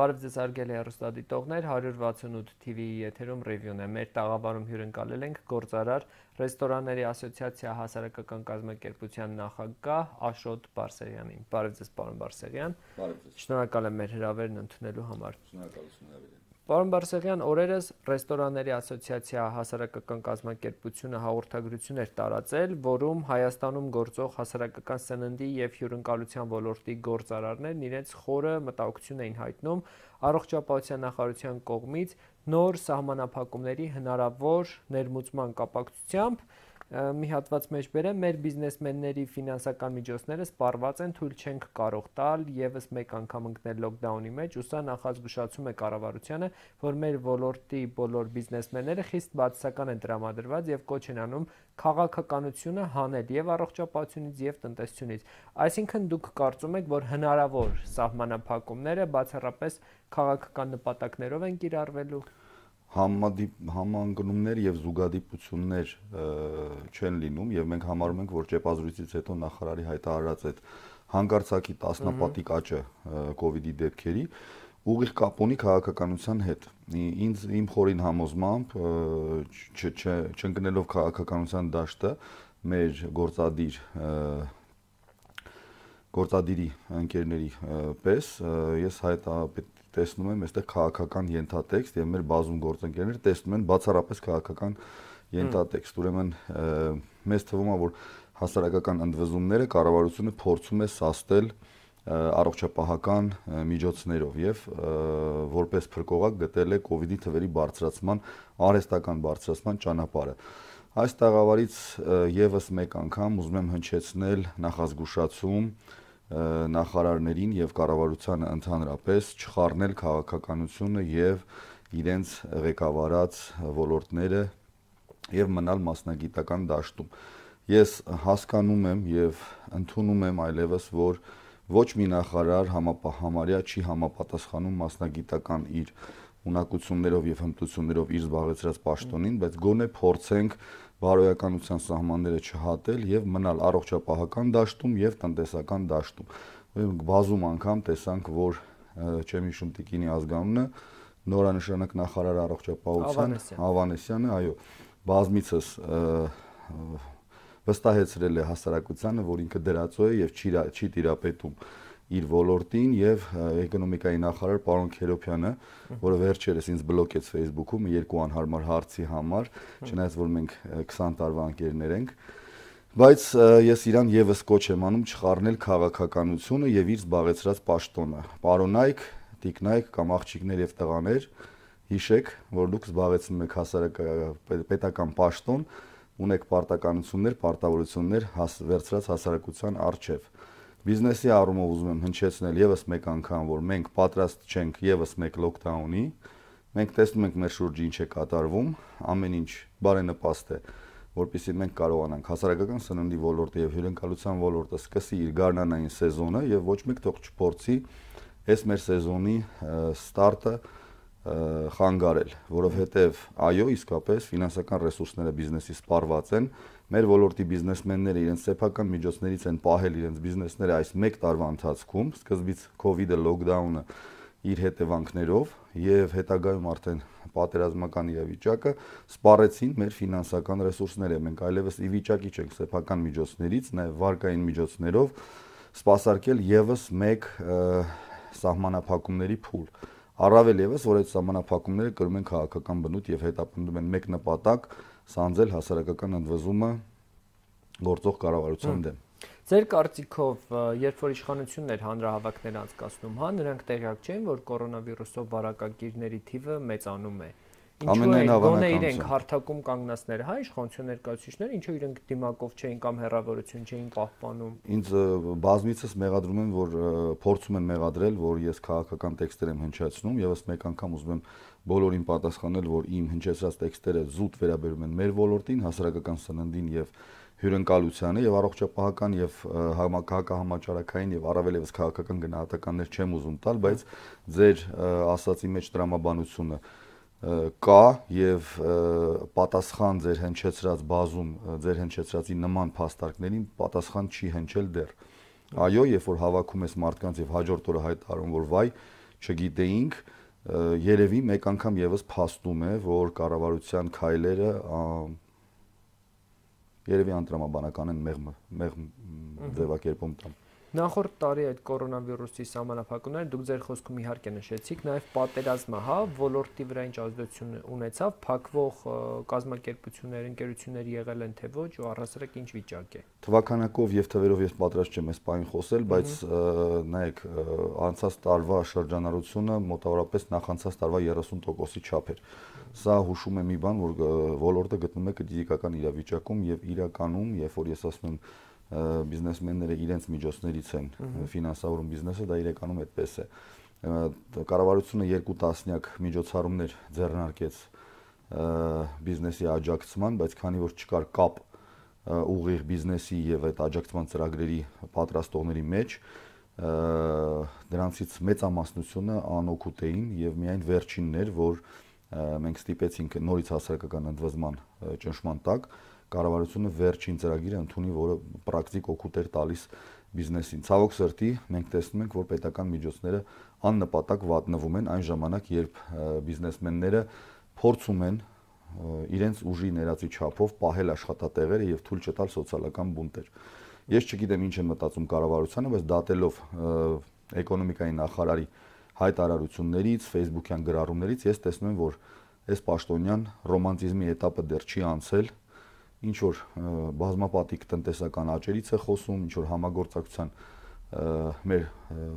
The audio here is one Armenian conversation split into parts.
Բարև ձեզ արգելի հեռուստադիտողներ, 168 TV-ի եթերում ռիվյուն է։ Մեր տաղավարում հյուրընկալել ենք գործարար ռեստորանների ասոցիացիա հասարակական կազմակերպության նախագահ Աշոտ Բարսեղյանին։ Բարև ձեզ, պարոն Բարսեղյան։ Բարև ձեզ։ Շնորհակալ եմ մեր հրավերն ընդունելու համար։ Շնորհակալություն հրավերի Պարոն Բարսեղյան, օրերս ռեստորանների ասոցիացիա հասարակական կազմակերպությունը հաղորդագրություն էր տարածել, որում Հայաստանում գործող հասարակական սննդի եւ հյուրընկալության ոլորտի գործարարներն իրենց խորը մտահոգություն էին հայտնում առողջապահության նախարարության կողմից նոր սահմանափակումների հնարավոր ներմուծման կապակցությամբ մի հատված մեջ բերեմ, մեր բիզնեսմենների ֆինանսական միջոցները սպառված են, թույլ չենք կարող տալ եւս մեկ անգամ ընկնել լոկդաունի մեջ, ու սա նախազգուշացում է կառավարությանը, որ մեր ոլորտի բոլոր բիզնեսմենները խիստ բացասական են տրամադրված եւ կոչ են անում քաղաքականությունը հանել եւ առողջապահությունից եւ տնտեսությունից։ Այսինքն դուք կարծում եք, որ հնարավոր սահմանափակումները բացառապես քաղաքական նպատակներով են կիրառվելու համադիպ համանգնումներ եւ զուգադիպություններ չեն լինում եւ մենք համարում ենք որ ճեպազրույցից հետո նախարարի հայտարարած այդ հանգարցակի տասնապատիկ աճը կ ូវ իդի դեպքերի ուղիղ կապ ունի քաղաքականության հետ։ Ինձ իմ խորին համոզմամբ չընկնելով քաղաքականության դաշտը մեր գործադիր գործադիրի ընկերների պես ես հայտ տեսնում եմ այստեղ քաղաքական ենթատեքստ եւ մեր բազում գործընկերներ տեսնում են բացառապես քաղաքական ենթատեքստ։ Ուրեմն մեզ թվում է որ հասարակական ընդվզումները կառավարությունը փորձում է սաստել առողջապահական միջոցներով եւ որպես փրկողակ գտել է կ ូវ իդի թվերի բարձրացման արհեստական բարձրացման ճանապարհը։ Այս տաղավարից եւս մեկ անգամ ուզում եմ հնչեցնել նախազգուշացում նախարարներին եւ կառավարությանը ընդհանրապես չխառնել քաղաքականությունը եւ իրենց ղեկավարած ոլորտները եւ մնալ մասնագիտական դաշտում։ Ես հասկանում եմ եւ ընդունում եմ այլևս, որ ոչ մի նախարար համապահամարյա չի համապատասխանում մասնագիտական իր ունակություններով եւ հմտություններով իր զբաղեցրած պաշտոնին, բայց գոնե փորձենք բարոյականության սահմանները չհատել եւ մնալ առողջապահական դաշտում եւ տնտեսական դաշտում։ Բազում անգամ տեսանք, որ չեմ հիշում տիկինի ազգանունը, նորանշանակ նախարար առողջապահության Ավանեսյանը, այո, բազմիցս վստահեցրել է հասարակությանը, որ ինքը դրածո է եւ չի չի տիրապետում իր ոլորտին եւ էկոնոմիկայի նախարար պարոն Քերոփյանը, որը վերջերս ինձ բլոկեց Facebook-ում երկու անհարմար հարցի համար, չնայած որ մենք 20 տարվա ընկերներ ենք, բայց ես իրան եւս կոչ եմ անում չխառնել քաղաքականությունը եւ իր զբաղեցրած պաշտոնը։ Պարոնայք, տիկնայք կամ աղջիկներ եւ տղաներ, հիշեք, որ դուք զբաղեցնում եք հասարակական պետական պաշտոն, ունեք պարտականություններ, պարտավորություններ հաս վերծրած հասարակության արժև բիզնեսի առումով ուզում եմ հնչեցնել եւս մեկ անգամ, որ մենք պատրաստ չենք եւս մեկ լոկդաունի։ Մենք տեսնում ենք մեր շուրջը ինչ է կատարվում, ամեն ինչ բարենպաստ է, որpիսի մենք կարողանանք հասարակական սննդի ոլորտը եւ հյուրընկալության ոլորտը սկսի իր գարնանային սեզոնը եւ ոչ մեկ թող չփորձի այս մեր սեզոնի ստարտը խանգարել, որովհետև այո, իսկապես ֆինանսական ռեսուրսները բիզնեսի սպառված են, մեր ոլորտի բիզնեսմենները իրենց սեփական միջոցներից են պահել իրենց բիզնեսները այս 1 տարվա ընթացքում, սկզբից COVID-ը, լոկդաունը իր հետևանքներով եւ հետագայում արդեն պատերազմական իրավիճակը սպառեցին մեր ֆինանսական ռեսուրսները։ Մենք այլևս ի վիճակի չենք սեփական միջոցներից, նաեւ վարկային միջոցներով սпасարկել եւս 1 սահմանափակումների փուլ։ Առավել եւս, որ այդ սահմանափակումները կրում են քաղաքական բնույթ եւ հետապնդում են մեկ նպատակ՝ սանձել հասարակական ընդվզումը գործող կառավարության դեմ։ Ձեր կարծիքով, երբ որ իշխանություններ հանրահավաքներ անցկացնում, հա, նրանք տեղյակ չեն, որ կորոնավիրուսով վարակագիրների թիվը մեծանում է։ Ինչու գոնե իրենք հարթակում կանգնածները, հա, իշխանություն ներկայացուցիչները, ինչու իրենք դիմակով չէին կամ հերավորություն չէին պահպանում։ Ինձ բազմիցս մեղադրում են, որ փորձում են մեղադրել, որ ես քաղաքական տեքստեր եմ հնչեցնում, եւս մեկ անգամ ուզում եմ բոլորին պատասխանել, որ իմ հնչեցած տեքստերը զուտ վերաբերում են մեր ոլորտին, հասարակական սննդին եւ հյուրընկալությանը եւ առողջապահական եւ համակարգահամաճարակային եւ առավել եւս քաղաքական գնահատականներ չեմ ուզում տալ, բայց ձեր ասացի մեջ տրամաբանությունը կա եւ պատասխան ձեր հնչեցրած բազում ձեր հնչեցրածի նման փաստարկներին պատասխան չի հնչել դեռ։ Այո, երբ որ հավաքում ես մարդկանց եւ հաջորդ օրը հայտարարում որ վայ չգիտեինք, երևի մեկ անգամ եւս փաստում է, որ կառավարության քայլերը երևի անտրամաբանական են մեղմ մեղմ ձևակերպում տամ։ Նախորդ տարի այդ կորոնավիրուսի սահմանափակումները դուք ձեր խոսքում իհարկե նշեցիք, նաև պատերազմը, հա, ոլորտի վրա ինչ ազդեցություն ունեցավ, փակվող կազմակերպություններ, ընկերություններ եղել են թե ոչ ու առասարակ ինչ վիճակ է։ Թվականակով եւ թվերով ես պատրաստ չեմ այս բանին խոսել, բայց նայեք, անցած տարվա շրջանառությունը մոտավորապես նախանցած տարվա 30%-ի չափ էր։ Սա հուշում է մի բան, որ ոլորտը գտնում է կրիտիկական իրավիճակում եւ իրականում, երբ որ ես ասում եմ բիզնեսմենները իրենց միջոցներից են ֆինանսավորում բիզնեսը, դա իրականում այդպես է։ Կառավարությունը երկու տասնյակ միջոցառումներ ձեռնարկեց բիզնեսի աջակցման, բայց քանի որ չկար կապ ուղիղ բիզնեսի եւ այդ աջակցման ծրագրերի պատրաստողների մեջ, դրանցից մեծամասնությունը անօգուտ էին եւ միայն վերջինն էր, որ մենք ստիպեցինք նորից հասարակական ընդվզման ճնշման տակ կառավարությունը վերջին ծրագիրը ընդունի, որը պրակտիկ օգուտ էր տալիս բիզնեսին։ Ցավոք սրտի մենք տեսնում ենք, որ պետական միջոցները աննպատակ վատնվում են այն ժամանակ, երբ բիզնեսմենները փորձում են իրենց ուժի ներածի չափով պահել աշխատատեղերը եւ թույլ չտալ սոցիալական բունտեր։ Ես չգիտեմ ինչ է մտածում կառավարությունը, բայց դատելով էկոնոմիկայի նախարարի հայտարարություններից, Facebook-յան գրառումներից ես տեսնում եմ, որ այս պաշտոնյան ռոմանտիզմի этаպը դեռ չի անցել, ինչ որ բազմապատիկ տնտեսական աճերից է խոսում, ինչ որ համագործակցության մեր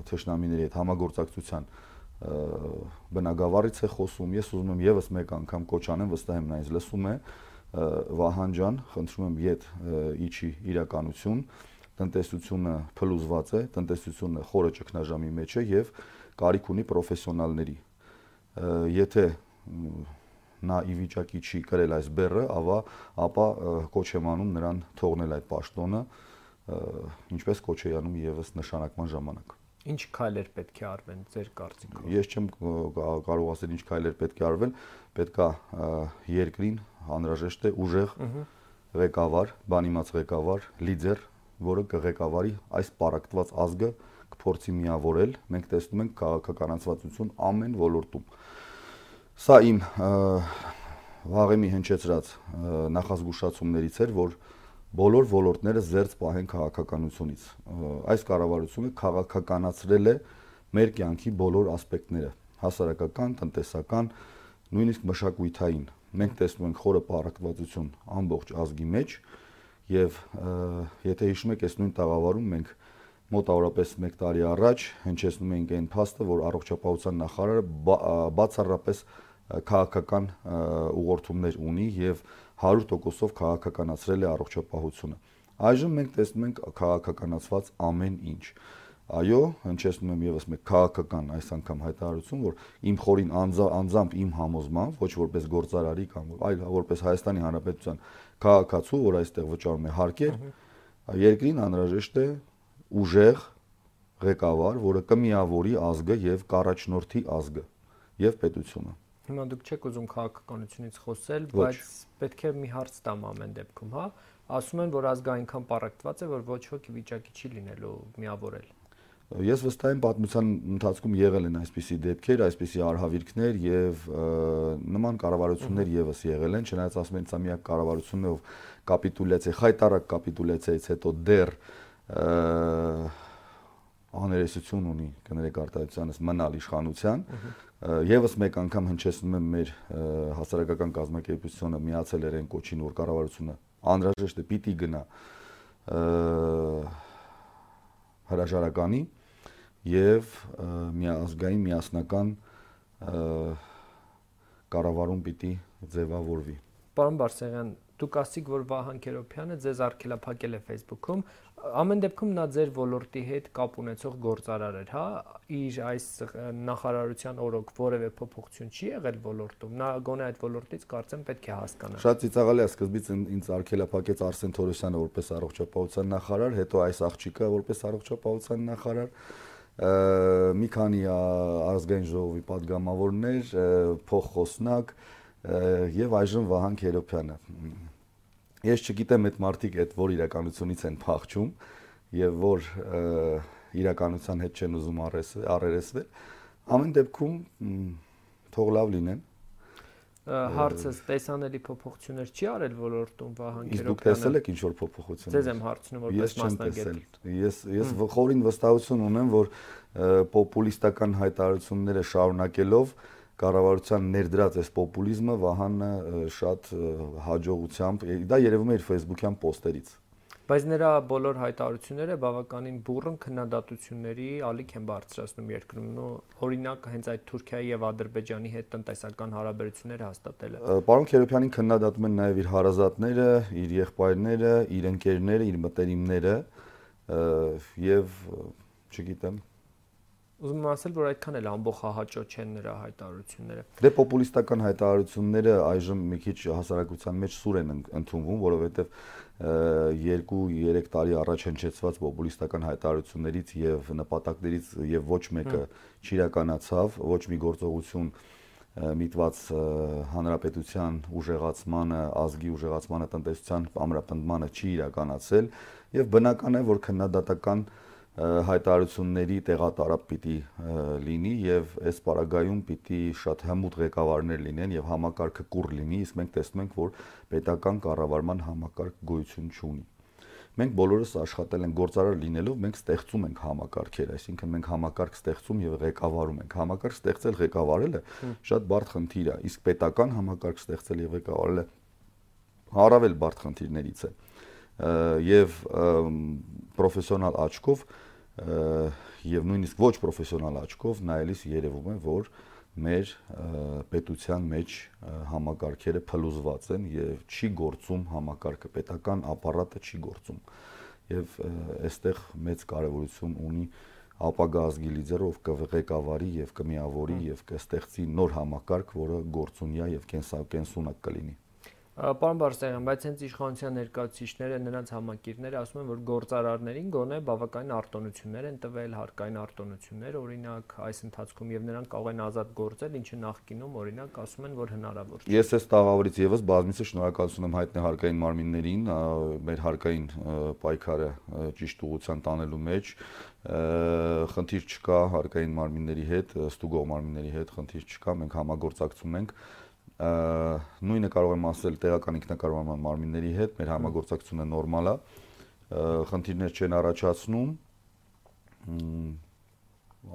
թշնամիների հետ համագործակցության բնագավառից է խոսում։ Ես ուզում եմ եւս մեկ անգամ կոչ անեմ, վստահ եմ նա ինձ լսում է, Վահան ջան, խնդրում եմ իդ իջի իրականություն, տնտեսությունը փլուզված է, տնտեսությունը խորը ճգնաժամի մեջ է եւ կարիք ունի պրոֆեսիոնալների։ Եթե նա ի վիճակի չի կրել այս բեռը, ավա ապա կոչ եմ անում նրան թողնել այդ պաշտոնը, ինչպես կոչ է անում եւս նշանակման ժամանակ։ Ինչ քայլեր պետք է արվեն ձեր կարծիքով։ Ես չեմ կարող ասել ինչ քայլեր պետք է արվեն, պետքա երկրին անհրաժեշտ է ուժեղ ղեկավար, բանիմաց ղեկավար, լիդեր, որը կղեկավարի այս պարակտված ազգը կփորձի միավորել։ Մենք տեսնում ենք քաղաքականացվածություն ամեն ոլորտում Սա իմ վաղեմի հնչեցրած նախազգուշացումներից էր, որ բոլոր ոլորտները զերծ պահեն քաղաքականությունից։ Այս կառավարությունը քաղաքականացրել է մեր կյանքի բոլոր ասպեկտները՝ հասարակական, տնտեսական, նույնիսկ մշակութային։ Մենք տեսնում ենք խորը պարակվածություն ամբողջ ազգի մեջ եւ եթե հիշում եք, այս նույն տաղավարում մենք մոտավորապես 1 տարի առաջ հնչեցնում էինք այն փաստը, որ առողջապահության նախարարը բացառապես քաղաքական ուղղորդումներ ունի եւ 100%-ով քաղաքականացրել է առողջապահությունը։ Այժմ մենք տեսնում ենք քաղաքականացված ամեն ինչ։ Այո, հնչեցնում եմ եւս մեկ քաղաքական այս անգամ հայտարարություն, որ իմ խորին անձամբ իմ համոզմամբ, ոչ որպես գործարարի կամ այլ որպես Հայաստանի Հանրապետության քաղաքացու, որ այստեղ վճարում է հարկեր, երկրին անհրաժեշտ է ուժեղ ղեկավար, որը կմիավորի ազգը եւ կառաջնորդի ազգը եւ պետությունը։ Հիմա դուք չեք ուզում քաղաքականությունից խոսել, բայց պետք է մի հարց տամ ամեն դեպքում, հա։ Ասում են, որ ազգը այնքան պարակտված է, որ ոչ ոքի վիճակի չի լինելու միավորել։ Ես վստահ եմ պատմության ընթացքում եղել են այսպիսի դեպքեր, այսպիսի արհավիրքներ եւ նման կառավարություններ եւս եղել են, չնայած ասում են, սա միակ կառավարությունն է, ով կապիտուլյացիա, խայտարակ կապիտուլյացիայից հետո դեռ աներեսություն ունի կներեք արտահայտությանս մնալ իշխանության եւս մեկ անգամ հնչեցնում եմ մեր հասարակական կազմակերպությունը միացել էր այն կոչին որ կառավարությունը անհրաժեշտ է պիտի գնա հրաժարականի եւ միազգային միասնական կառավարում պիտի ձևավորվի Պարոն Բարսեղյան, դուք ասիք, որ Վահան Քերոբյանը ձեզ արգելափակել է Facebook-ում, ամեն դեպքում նա ձեր ոլորտի հետ կապ ունեցող գործարար էր, հա, իր այս նախարարության օրոք որևէ փոփոխություն չի եղել ոլորտում։ Նա գոնե այդ ոլորտից կարծեմ պետք է հասկանա։ Շատ ծիծաղալի է սկզբից ինձ արգելափակեց Արսեն Թորոսյանը որպես առողջապահության նախարար, հետո այս աղջիկը որպես առողջապահության նախարար մի քանի ազգային ժողովի падգամավորներ, փոխխոսնակ, եւ այժմ Վահան Քերոփյանը ես չգիտեմ այդ մարդիկ այդ որ իրականությունից են փախչում եւ որ իրականության հետ չեն ուզում առերեսվել, Ամեն դեպքում թող լավ լինեն հարցս տեսանելի փոփոխություններ չի արել ոլորտում Վահան Քերոբյանը։ Իսկ դուք տեսել եք ինչ որ փոփոխություններ։ Ձեզ եմ հարցնում որպես մասնագետ։ Ես ես խորին վստահություն ունեմ, որ պոպուլիստական հայտարարությունները շարունակելով կառավարության ներդրած այս պոպուլիզմը Վահանը շատ հաջողությամբ դա երևում է իր Facebook-յան պոստերից բայց նրա բոլոր հայտարարությունները բավականին բուրըն քննադատությունների ալիք են բարձրացնում երկրում։ Նո օրինակ հենց այդ Թուրքիայի եւ Ադրբեջանի հետ տնտեսական հարաբերությունները հաստատելը։ Պարոն Քերոփյանին քննադատում են նաեւ իր հարազատները, իր եղբայրները, իր ընկերները, իր մտերիմները եւ չգիտեմ Ուզում եմ ասել, որ այդքան էլ ամբողջահաճո չեն նրա հայտարարությունները։ Դե պոպուլիստական հայտարարությունները այժմ մի քիչ հասարակության մեջ սուր են ընդունվում, որովհետև 2-3 տարի առաջ հնչեցված պոպուլիստական հայտարարություններից եւ նպատակներից եւ ոչ մեկը չիրականացավ, ոչ մի գործողություն միտված հանրապետության ուժեղացմանը, ազգի ուժեղացմանը, տնտեսության ամրապնդմանը չի իրականացել եւ բնական է, որ քննադատական հայտարարությունների տեղատարապ պիտի լինի եւ այս պարագայում պիտի շատ հմուտ ղեկավարներ լինեն եւ համակարգը կուռ լինի, իսկ մենք տեսնում ենք, որ պետական կառավարման համակարգ գոյություն չունի։ Մենք բոլորս աշխատել ենք գործարար լինելով, մենք ստեղծում ենք համակարգեր, այսինքն մենք համակարգ ստեղծում եւ ղեկավարում ենք։ Համակարգ ստեղծել ղեկավարելը շատ բարդ խնդիր է, իսկ պետական համակարգ ստեղծել եւ ղեկավարելը առավել բարդ խնդիրներից է եւ պրոֆեսիոնալ աչքով եւ նույնիսկ ոչ պրոֆեսիոնալ աչքով նայելիս երևում է, որ մեր պետության մեջ համակարգերը փլուզված են եւ չի գործում համակարգը, պետական ապարատը չի գործում։ Եվ այստեղ մեծ կարևորություն ունի ապագա ազգի լիդերը, ով կղեկավարի եւ կմիավորի եւ կստեղծի նոր համակարգ, որը գործունյա եւ կենսակենսունակ կլինի։ Պարոն Բարսեղյան, բայց հենց իշխանության ներկայացուցիչները, նրանց համակիրները ասում են, որ գործարարներին գոնե բավականին արտոնություններ են տվել, հարկային արտոնություններ, օրինակ, այս ընթացքում եւ նրանք կարող են ազատ գործել, ինչը նախկինում օրինակ ասում են, որ հնարավոր չէ։ Ես այս տաղավարից եւս բազմիցս շնորհակալություն եմ հայտնել հարկային մարմիններին, մեր հարկային պայքարը ճիշտ ուղղության տանելու մեջ խնդիր չկա հարկային մարմինների հետ, ստուգող մարմինների հետ խնդիր չկա, մենք համագործակցում ենք նույնը կարող եմ ասել տեղական ինքնակառավարման մարմինների հետ, մեր համագործակցությունը նորմալ է, խնդիրներ չեն առաջացնում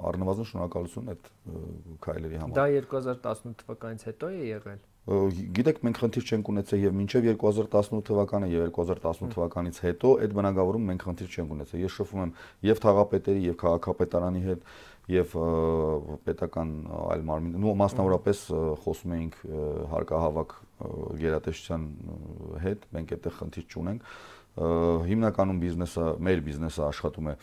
առնվազն շնորհակալություն այդ քայլերի համար։ Դա 2018 թվականից հետո է եղել։ Գիտեք, մենք խնդիր չենք ունեցել եւ մինչեւ 2018 թվականը եւ 2018 թվականից հետո այդ բնակավարում մենք խնդիր չենք ունեցել։ Ես շփվում եմ եւ թաղապետերի եւ քաղաքապետարանի հետ եւ պետական այլ մարմին նո մասնավորապես խոսում էինք հարկահավաք գերատեսչության հետ մենք այդտեղ խնդիր չունենք հիմնականում բիզնեսը մեր բիզնեսը աշխատում է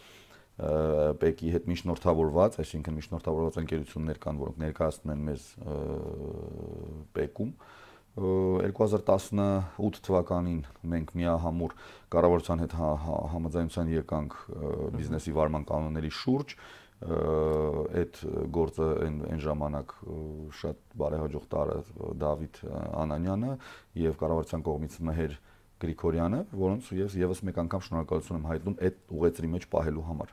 ՊԵԿ-ի հետ միջնորդավորված, այսինքն միջնորդավորված ընկերություններ կան, որոնք ներկայացնում են մեզ ՊԵԿ-ում 2018 թվականին մենք միահամուռ կառավարության հետ հա, հա, համաձայնության եկանք բիզնեսի վարման կանոնների շուրջ այդ գործը այն այն ժամանակ շատ բարեհաջող տարը Դավիթ Անանյանը եւ կառավարության կողմից Մհեր Գրիգորյանը, որոնց ես եւս մեկ անգամ շնորհակալություն եմ հայտնում այդ ուղեցրի մեջ պահելու համար։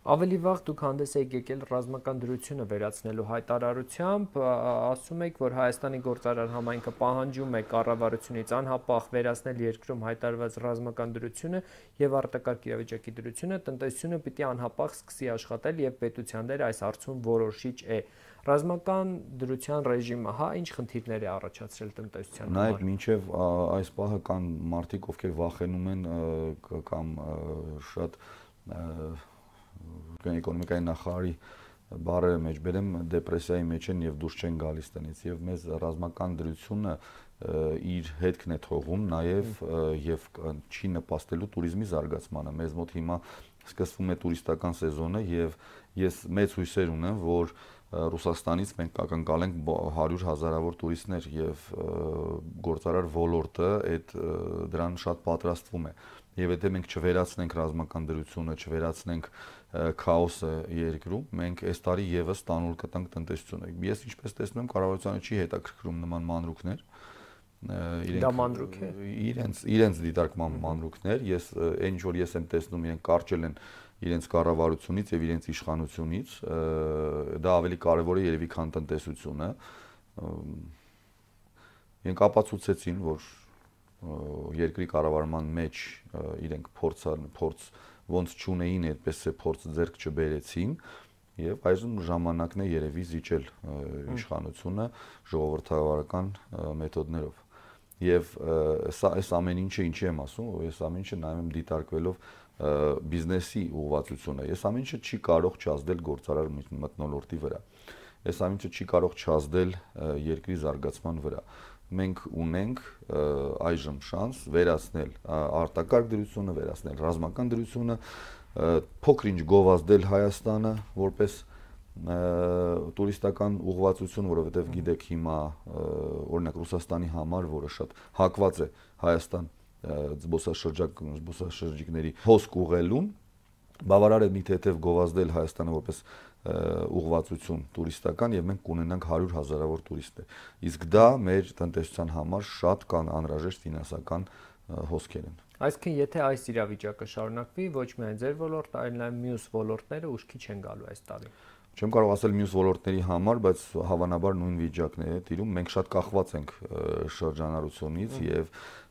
Ավելի վաղ դուք հանդես եք եկել ռազմական դրությունը վերացնելու հայտարարությամբ, ասում եք, որ Հայաստանի գործարար համայնքը պահանջում է կառավարությունից անհապաղ վերացնել երկրում հայտարարված ռազմական դրությունը եւ արտակարգ իրավիճակի դրությունը, տնտեսությունը պիտի անհապաղ սկսի աշխատել եւ պետության դեր այս հարցում որոշիչ է։ Ռազմական դրության ռեժիմը հա ինչ խնդիրներ է առաջացրել տնտեսության համար։ Նայեք, մինչև այս պահը կան մարդիկ, ովքեր վախենում են կամ շատ Հանրապետության էկոնոմիկայի նախարարի բարերը մեջ բերեմ դեպրեսիայի մեջ են եւ դուրս չեն գալիս տնից եւ մեզ ռազմական դրությունը իր հետքն է թողում նաեւ եւ չի նպաստելու туриզմի զարգացմանը մեզ մոտ հիմա սկսվում է տուրիստական սեզոնը եւ ես մեծ հույսեր ունեմ որ Ռուսաստանից մենք ակնկալենք 100 հազարավոր տուրիստներ եւ գործարար ոլորտը այդ դրան շատ պատրաստվում է։ Ա, եւ եթե մենք չվերացնենք ռազմական դրությունը, չվերացնենք քաոսը երկրում, մենք այս տարի եւս տանուլ կտանք տնտեսությունը։ Ես ինչպես տեսնում եմ, կառավարությանը չի հետաքրքրում նման մանրուքներ իրենք դա մանրուք է իրենց իրենց դիտարկման մանրուքներ ես այն ինչ որ ես եմ տեսնում իրենք կարճել են իրենց կառավարությունից եւ իրենց իշխանությունից դա ավելի կարեւոր է երևի քան տնտեսությունը իրենք ապացուցեցին որ երկրի կառավարման մեջ իրենք փորձան փորձ ոնց ճունեին այդպես է փորձ ձեռք չբերեցին եւ այժմ ժամանակն է երևի զիջել իշխանությունը ժողովրդավարական մեթոդներով եւ սա այս ամեն ինչը ինչի եմ ասում ես ամեն ինչը նայում եմ դիտարկվելով բիզնեսի ուղղվածությունը ես ամեն ինչը չի կարող չազդել գործարար մտնոլորտի վրա այս ամեն ինչը չի կարող չազդել երկրի զարգացման վրա մենք ունենք այժմ շանս վերացնել արտակարգ դրությունը, վերացնել ռազմական դրությունը, փոքր-ինչ գովազդել Հայաստանը որպես տուրիստական ուղղվածություն, որովհետև գիտեք հիմա օրինակ Ռուսաստանի համար, որը շատ հակված է Հայաստան զբոսաշրջակ զբոսաշրջիկների հոսք ուղղելուն, բավարար է մի թեթև գովազդել Հայաստանը որպես ուղղվածություն տուրիստական եւ մենք կունենանք 100 հազարավոր տուրիստներ։ Իսկ դա մեր տնտեսության համար շատ կան անհրաժեշտ ֆինանսական հոսքեր են։ Այսինքն, եթե այս իրավիճակը շարունակվի, ոչ միայն ձեր ոլորտը, այլ նաև մյուս ոլորտները ուշքի չեն գալու այս տարի։ Չեմ կարող ասել մյուս ոլորտների համար, բայց հավանաբար նույն վիճակն է տիրում։ Մենք շատ կախված ենք շրջանառությունից եւ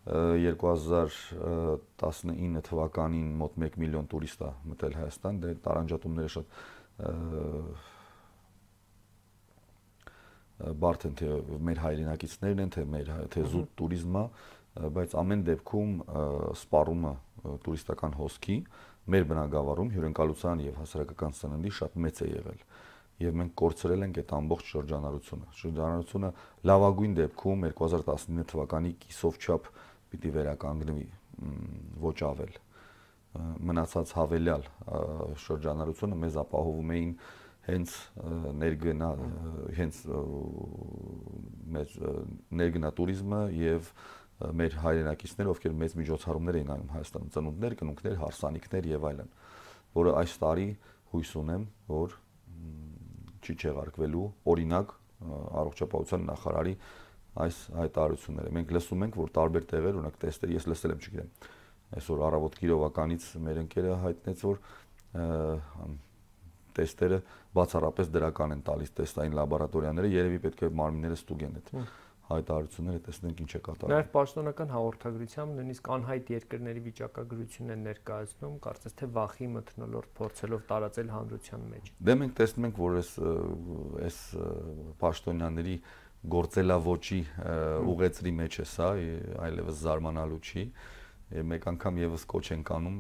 2019 թվականին մոտ 1 միլիոն տուրիստ է մտել Հայաստան, դե տարանջատումները շատ բարդ են թե մեր հայրենակիցներն են, թե մեր թե զուտ туриզմը, բայց ամեն դեպքում սպառումը տուրիստական հոսքի մեր բնակավարում հյուրընկալության եւ հասարակական սննդի շատ մեծ է եղել եւ մենք կորցրել ենք այդ ամբողջ շրջանառությունը։ Շրջանառությունը լավագույն դեպքում 2019 թվականի կիսով չափ պիտի վերականգնվի ոչ ավել մնացած հավելյալ շրջանառությունը մեզ ապահովում էին հենց ներգնա հենց մեր ներգնա туриզմը եւ մեր հայրենակիցները, ովքեր մեծ միջոցառումներ էին անում Հայաստանում, ծնունդներ, կնունքներ, հարսանիքներ եւ այլն, որը այս տարի հույս ունեմ, որ չի չեղարկվելու օրինակ առողջապահության նախարարի այս հայտարարությունները։ Մենք լսում ենք, որ տարբեր տեղեր, օրինակ տեստեր, ես լսել եմ, չգիտեմ, այսօր առավոտ Կիրովականից մեր ընկերը հայտնեց, որ տեստերը բացառապես դրական են տալիս տեստային լաբորատորիաները, երևի պետք է մարմինները ստուգեն այդ հայտարարությունները տեսնենք ինչ է կատարվում։ Նաև պաշտոնական հաղորդագրությամբ նույնիսկ անհայտ երկրների վիճակագրությունն են ներկայացնում, կարծես թե վախի մթնոլորտ փորձելով տարածել հանրության մեջ։ Դե մենք տեսնում ենք, որ այս այս պաշտոնյաների գործելավոճի ուղեցրի մեջ է սա, այլևս զարմանալու չի։ Մեկ անգամ եւս կոչ ենք անում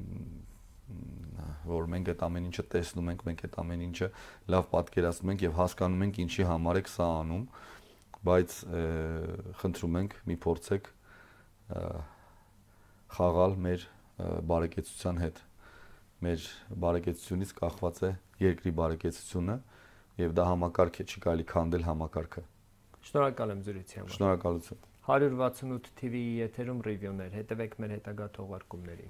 որ մենք այդ ամեն ինչը տեսնում ենք, մենք այդ ամեն ինչը լավ պատկերացնում ենք եւ հասկանում ենք ինչի համար եք սա անում, բայց խնդրում ենք մի փորձեք խաղալ մեր բարեկեցության հետ։ Մեր բարեկեցությունից կախված է երկրի բարեկեցությունը եւ դա համակարգ է, չի կարելի քանդել համակարգը։ Շնորհակալ եմ զրույցի համար։ Շնորհակալություն։ 168 TV-ի եթերում ռիվյուներ, հետևեք մեր հետագա թողարկումներին։